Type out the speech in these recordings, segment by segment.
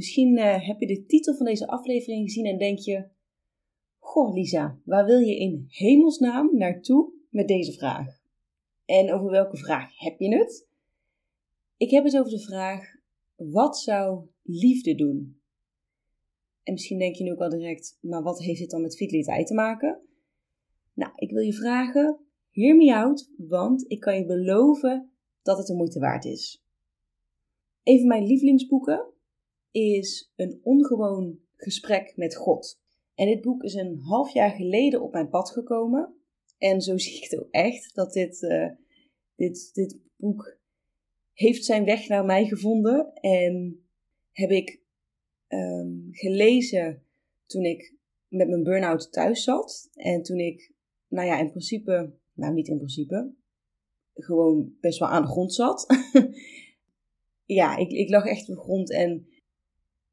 Misschien uh, heb je de titel van deze aflevering gezien en denk je: Goh, Lisa, waar wil je in hemelsnaam naartoe met deze vraag? En over welke vraag heb je het? Ik heb het over de vraag: wat zou liefde doen? En misschien denk je nu ook al direct: maar wat heeft dit dan met vitaliteit te maken? Nou, ik wil je vragen: hear me out, want ik kan je beloven dat het de moeite waard is. Even mijn lievelingsboeken is Een ongewoon gesprek met God. En dit boek is een half jaar geleden op mijn pad gekomen. En zo zie ik het ook echt, dat dit, uh, dit, dit boek heeft zijn weg naar mij gevonden. En heb ik um, gelezen toen ik met mijn burn-out thuis zat. En toen ik, nou ja, in principe, nou niet in principe, gewoon best wel aan de grond zat. ja, ik, ik lag echt op de grond en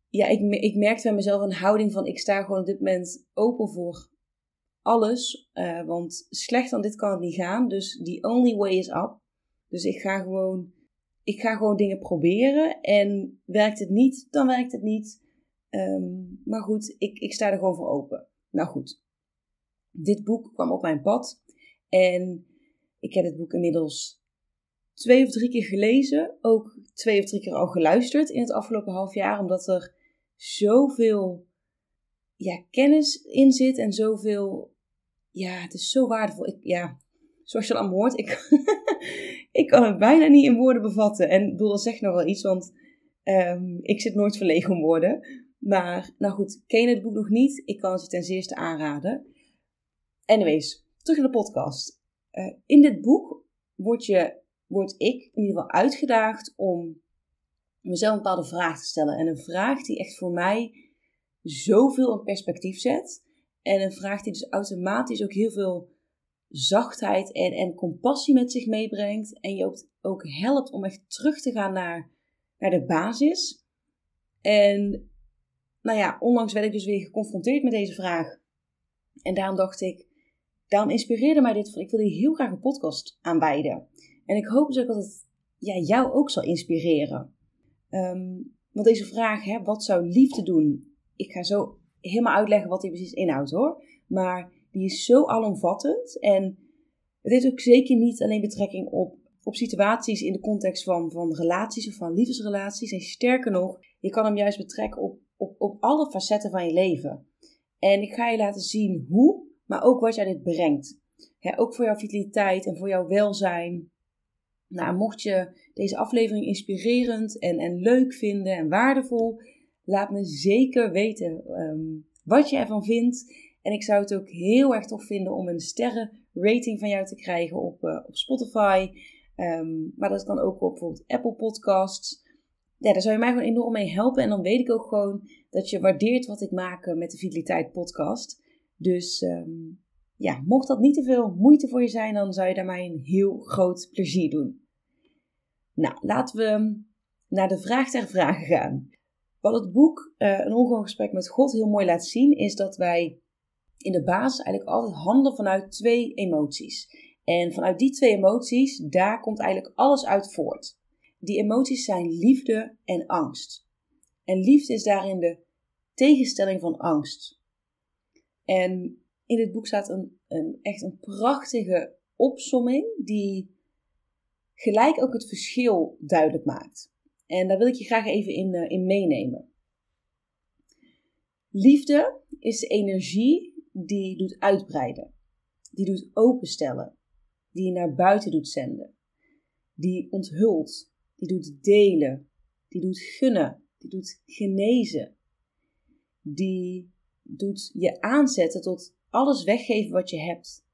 ja, ik, ik merkte bij mezelf een houding van ik sta gewoon op dit moment open voor alles. Uh, want slecht dan dit kan het niet gaan. Dus the only way is up. Dus ik ga gewoon, ik ga gewoon dingen proberen. En werkt het niet, dan werkt het niet. Um, maar goed, ik, ik sta er gewoon voor open. Nou goed, dit boek kwam op mijn pad. En ik heb het boek inmiddels twee of drie keer gelezen. Ook twee of drie keer al geluisterd in het afgelopen half jaar. Omdat er zoveel ja, kennis in zit en zoveel. Ja, het is zo waardevol. Ik, ja, zoals je allemaal hoort, ik, ik kan het bijna niet in woorden bevatten. En ik bedoel, dat zegt nog wel iets, want um, ik zit nooit verlegen om woorden. Maar, nou goed, ken je het boek nog niet? Ik kan het ten zeerste aanraden. Anyways, terug naar de podcast. Uh, in dit boek word, je, word ik in ieder geval uitgedaagd om mezelf een bepaalde vraag te stellen. En een vraag die echt voor mij zoveel in perspectief zet. En een vraag die dus automatisch ook heel veel zachtheid en, en compassie met zich meebrengt. En je ook, ook helpt om echt terug te gaan naar, naar de basis. En nou ja, onlangs werd ik dus weer geconfronteerd met deze vraag. En daarom dacht ik, daarom inspireerde mij dit ik wil hier heel graag een podcast aan. En ik hoop dus ook dat het ja, jou ook zal inspireren. Um, want deze vraag, hè, wat zou liefde doen? Ik ga zo helemaal uitleggen wat die precies inhoudt hoor. Maar die is zo alomvattend. En het heeft ook zeker niet alleen betrekking op, op situaties in de context van, van relaties of van liefdesrelaties. En sterker nog, je kan hem juist betrekken op, op, op alle facetten van je leven. En ik ga je laten zien hoe, maar ook wat jij dit brengt. ook voor jouw vitaliteit en voor jouw welzijn. Nou, mocht je deze aflevering inspirerend en, en leuk vinden en waardevol, laat me zeker weten um, wat je ervan vindt. En ik zou het ook heel erg tof vinden om een sterrenrating van jou te krijgen op, uh, op Spotify. Um, maar dat kan ook op bijvoorbeeld Apple Podcasts. Ja, daar zou je mij gewoon enorm mee helpen. En dan weet ik ook gewoon dat je waardeert wat ik maak met de Vitaliteit Podcast. Dus um, ja, mocht dat niet te veel moeite voor je zijn, dan zou je daar mij een heel groot plezier doen. Nou, laten we naar de vraag ter vragen gaan. Wat het boek uh, Een ongewoon gesprek met God heel mooi laat zien, is dat wij in de basis eigenlijk altijd handelen vanuit twee emoties. En vanuit die twee emoties, daar komt eigenlijk alles uit voort. Die emoties zijn liefde en angst. En liefde is daarin de tegenstelling van angst. En in dit boek staat een, een echt een prachtige opsomming die gelijk ook het verschil duidelijk maakt. En daar wil ik je graag even in, uh, in meenemen. Liefde is de energie die doet uitbreiden, die doet openstellen, die je naar buiten doet zenden, die onthult, die doet delen, die doet gunnen, die doet genezen, die doet je aanzetten tot alles weggeven wat je hebt.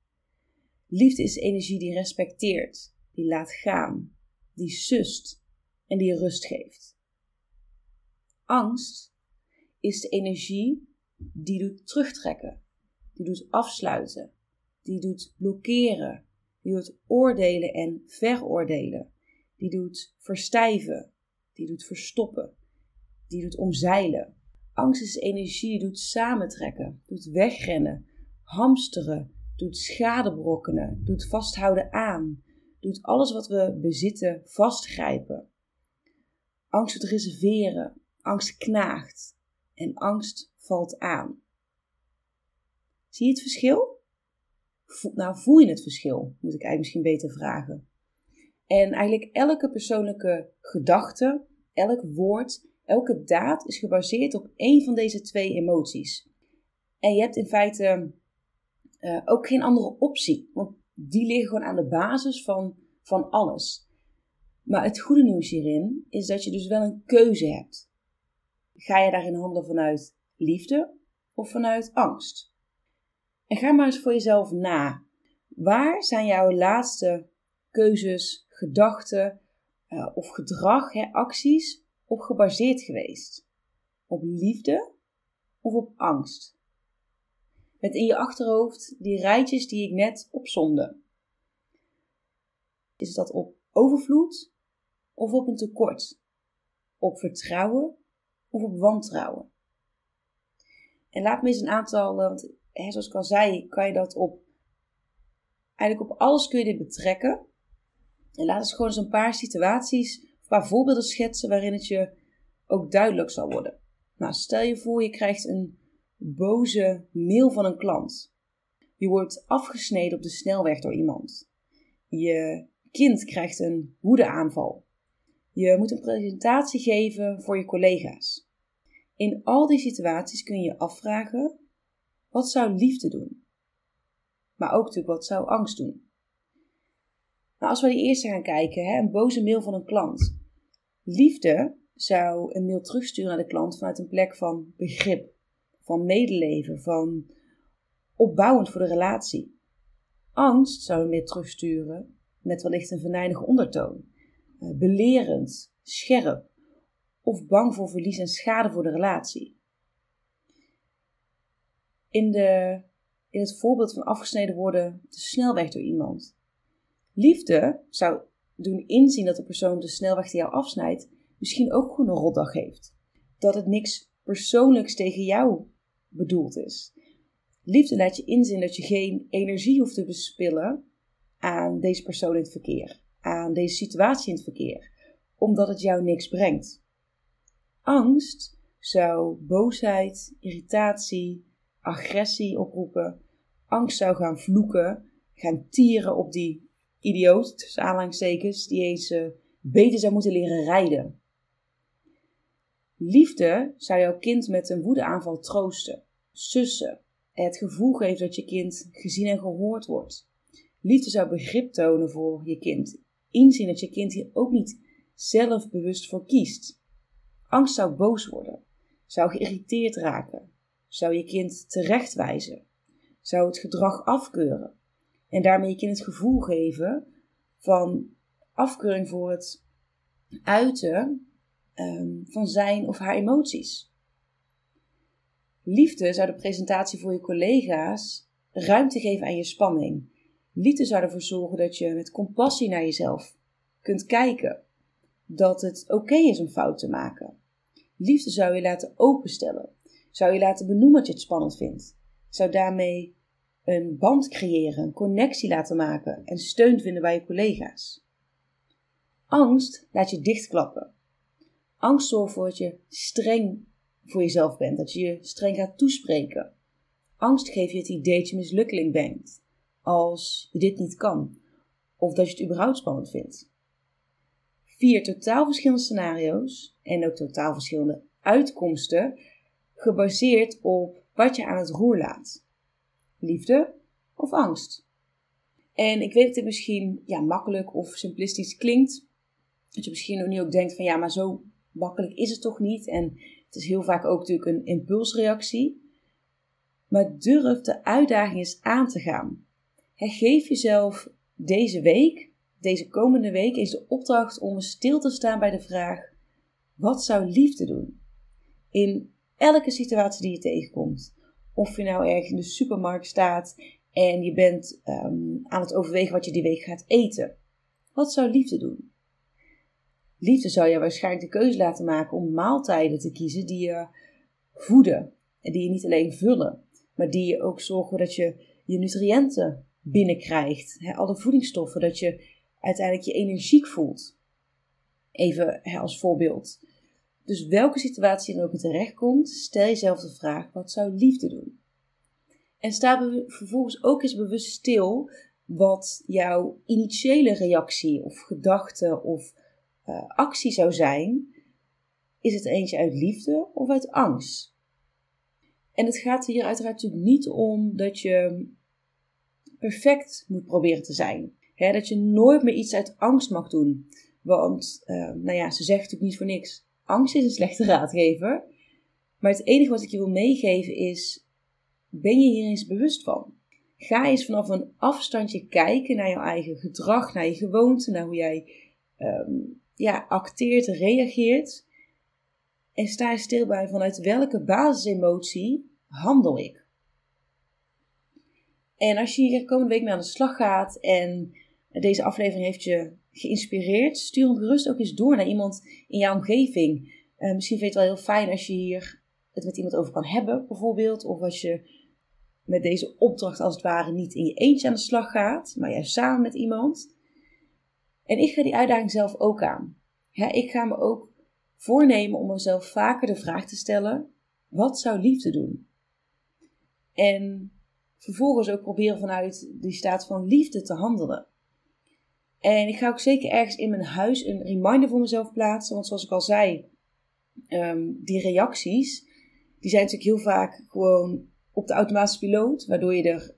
Liefde is energie die respecteert, die laat gaan, die sust, en die rust geeft. Angst is de energie die doet terugtrekken, die doet afsluiten, die doet blokkeren, die doet oordelen en veroordelen, die doet verstijven, die doet verstoppen, die doet omzeilen. Angst is energie die doet samentrekken, doet wegrennen, hamsteren, doet schade brokkenen, doet vasthouden aan, doet alles wat we bezitten vastgrijpen. Angst doet reserveren, angst knaagt en angst valt aan. Zie je het verschil? nou, voel je het verschil? Moet ik eigenlijk misschien beter vragen. En eigenlijk elke persoonlijke gedachte, elk woord, elke daad is gebaseerd op één van deze twee emoties. En je hebt in feite uh, ook geen andere optie, die liggen gewoon aan de basis van, van alles. Maar het goede nieuws hierin is dat je dus wel een keuze hebt. Ga je daarin handelen vanuit liefde of vanuit angst? En ga maar eens voor jezelf na. Waar zijn jouw laatste keuzes, gedachten uh, of gedrag, hè, acties op gebaseerd geweest? Op liefde of op angst? Met in je achterhoofd die rijtjes die ik net opzonde. Is dat op overvloed of op een tekort? Op vertrouwen of op wantrouwen? En laat me eens een aantal, want hè, zoals ik al zei, kan je dat op. Eigenlijk op alles kun je dit betrekken. En laat eens gewoon eens een paar situaties, een paar voorbeelden schetsen waarin het je ook duidelijk zal worden. Nou, stel je voor je krijgt een boze mail van een klant. Je wordt afgesneden op de snelweg door iemand. Je kind krijgt een woedeaanval. Je moet een presentatie geven voor je collega's. In al die situaties kun je je afvragen: wat zou liefde doen? Maar ook natuurlijk, wat zou angst doen? Nou, als we die eerste gaan kijken, hè, een boze mail van een klant. Liefde zou een mail terugsturen naar de klant vanuit een plek van begrip, van medeleven, van opbouwend voor de relatie. Angst zou een mail terugsturen met wellicht een venijnige ondertoon, eh, belerend, scherp of bang voor verlies en schade voor de relatie. In, de, in het voorbeeld van afgesneden worden de snelweg door iemand. Liefde zou doen inzien dat de persoon de snelweg die jou afsnijdt misschien ook gewoon een rotdag heeft. Dat het niks persoonlijks tegen jou bedoeld is. Liefde laat je inzien dat je geen energie hoeft te bespillen aan deze persoon in het verkeer, aan deze situatie in het verkeer, omdat het jou niks brengt. Angst zou boosheid, irritatie, agressie oproepen. Angst zou gaan vloeken, gaan tieren op die idioot, tussen aanhalingstekens, die eens uh, beter zou moeten leren rijden. Liefde zou jouw kind met een woedeaanval troosten, sussen, het gevoel geven dat je kind gezien en gehoord wordt. Liefde zou begrip tonen voor je kind, inzien dat je kind hier ook niet zelf bewust voor kiest. Angst zou boos worden, zou geïrriteerd raken, zou je kind terechtwijzen, zou het gedrag afkeuren en daarmee je kind het gevoel geven van afkeuring voor het uiten um, van zijn of haar emoties. Liefde zou de presentatie voor je collega's ruimte geven aan je spanning. Liefde zou ervoor zorgen dat je met compassie naar jezelf kunt kijken. Dat het oké is om fout te maken. Liefde zou je laten openstellen. Zou je laten benoemen dat je het spannend vindt. Zou daarmee een band creëren, een connectie laten maken en steun vinden bij je collega's. Angst laat je dichtklappen. Angst zorgt ervoor dat je streng voor jezelf bent, dat je je streng gaat toespreken. Angst geeft je het idee dat je mislukkeling bent als je dit niet kan, of dat je het überhaupt spannend vindt. Vier totaal verschillende scenario's en ook totaal verschillende uitkomsten, gebaseerd op wat je aan het roer laat: liefde of angst. En ik weet dat dit misschien ja, makkelijk of simplistisch klinkt. Dat je misschien nu ook denkt van ja, maar zo makkelijk is het toch niet? En het is heel vaak ook natuurlijk een impulsreactie. Maar durf de uitdaging eens aan te gaan. geef jezelf deze week, deze komende week is de opdracht om stil te staan bij de vraag: wat zou liefde doen? In elke situatie die je tegenkomt. Of je nou ergens in de supermarkt staat en je bent um, aan het overwegen wat je die week gaat eten. Wat zou liefde doen? Liefde zou je waarschijnlijk de keuze laten maken om maaltijden te kiezen die je voeden. En die je niet alleen vullen, maar die je ook zorgen dat je je nutriënten binnenkrijgt. Alle voedingsstoffen, dat je uiteindelijk je energiek voelt. Even als voorbeeld. Dus welke situatie dan ook in terechtkomt, stel jezelf de vraag: wat zou liefde doen? En sta vervolgens ook eens bewust stil wat jouw initiële reactie of gedachte of uh, actie zou zijn. Is het eentje uit liefde of uit angst? En het gaat hier uiteraard natuurlijk niet om dat je perfect moet proberen te zijn. dat je nooit meer iets uit angst mag doen. Want, uh, nou ja, ze zegt natuurlijk niet voor niks. Angst is een slechte raadgever. Maar het enige wat ik je wil meegeven is: ben je hier eens bewust van? Ga eens vanaf een afstandje kijken naar jouw eigen gedrag, naar je gewoonten, naar hoe jij um, ja, acteert, reageert. En sta je stil bij vanuit welke basisemotie handel ik. En als je hier komende week mee aan de slag gaat en deze aflevering heeft je geïnspireerd, stuur hem gerust ook eens door naar iemand in jouw omgeving. Uh, misschien vind je het wel heel fijn als je hier het met iemand over kan hebben, bijvoorbeeld. Of als je met deze opdracht als het ware niet in je eentje aan de slag gaat, maar juist samen met iemand. En ik ga die uitdaging zelf ook aan. ik ga me ook voornemen om mezelf vaker de vraag te stellen: wat zou liefde doen? En vervolgens ook proberen vanuit die staat van liefde te handelen. En ik ga ook zeker ergens in mijn huis een reminder voor mezelf plaatsen. Want zoals ik al zei, ehm, die reacties, die zijn natuurlijk heel vaak gewoon op de automatische piloot. Waardoor je er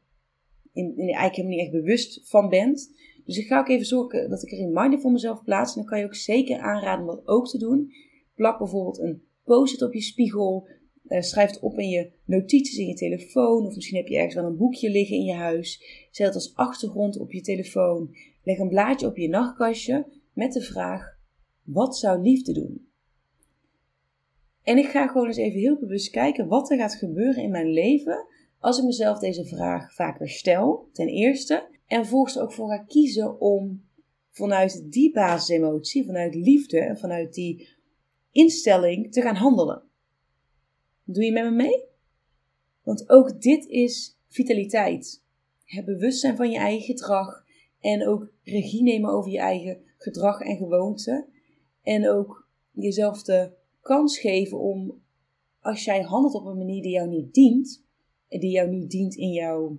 in, in eigenlijk niet echt bewust van bent. Dus ik ga ook even zorgen dat ik een reminder voor mezelf plaats. En dan kan je ook zeker aanraden om dat ook te doen. Plak bijvoorbeeld een post-it op je spiegel. Uh, schrijf het op in je notities in je telefoon. Of misschien heb je ergens wel een boekje liggen in je huis. Zet het als achtergrond op je telefoon. Leg een blaadje op je nachtkastje met de vraag: wat zou liefde doen? En ik ga gewoon eens even heel bewust kijken wat er gaat gebeuren in mijn leven als ik mezelf deze vraag vaker stel, ten eerste. En vervolgens er ook voor ga kiezen om vanuit die basisemotie, vanuit liefde en vanuit die instelling te gaan handelen. Doe je met me mee? Want ook dit is vitaliteit. Het bewustzijn van je eigen gedrag en ook regie nemen over je eigen gedrag en gewoonten. En ook jezelf de kans geven om, als jij handelt op een manier die jou niet dient, en die jou niet dient in jouw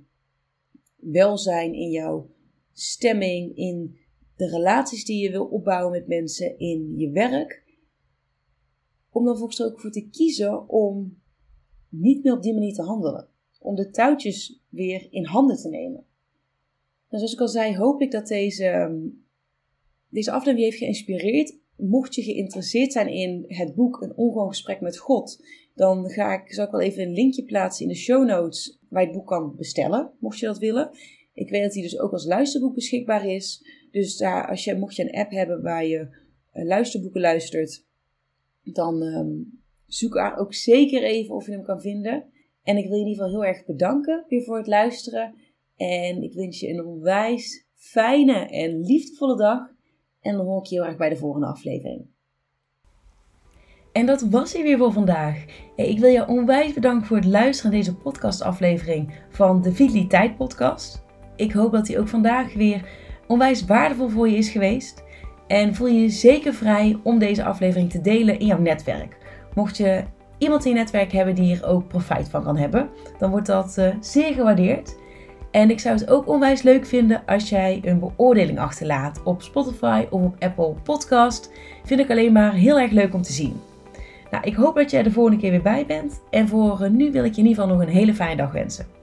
welzijn, in jouw stemming, in de relaties die je wil opbouwen met mensen, in je werk, om dan volgens ook voor te kiezen om niet meer op die manier te handelen. Om de touwtjes weer in handen te nemen. Dus zoals ik al zei, hoop ik dat deze, ehm, deze aflevering heeft geïnspireerd. Mocht je geïnteresseerd zijn in het boek Een ongewoon gesprek met God, dan ga ik, zal ik wel even een linkje plaatsen in de show notes waar je het boek kan bestellen, mocht je dat willen. Ik weet dat hij dus ook als luisterboek beschikbaar is. Dus daar, als je, mocht je een app hebben waar je uh, luisterboeken luistert, dan um, zoek er ook zeker even of je hem kan vinden. En ik wil je in ieder geval heel erg bedanken weer voor het luisteren. En ik wens je een onwijs fijne en liefdevolle dag. En dan hoor ik je heel erg bij de volgende aflevering. En dat was hij weer voor vandaag. Ik wil je onwijs bedanken voor het luisteren naar deze podcastaflevering van de Vitaliteit Podcast. Ik hoop dat hij ook vandaag weer onwijs waardevol voor je is geweest. En voel je je zeker vrij om deze aflevering te delen in jouw netwerk. Mocht je iemand in je netwerk hebben die hier ook profijt van kan hebben, dan wordt dat uh, zeer gewaardeerd. En ik zou het ook onwijs leuk vinden als jij een beoordeling achterlaat op Spotify of op Apple Podcast. Vind ik alleen maar heel erg leuk om te zien. Nou, ik hoop dat jij de volgende keer weer bij bent. En voor nu wil ik je in ieder geval nog een hele fijne dag wensen.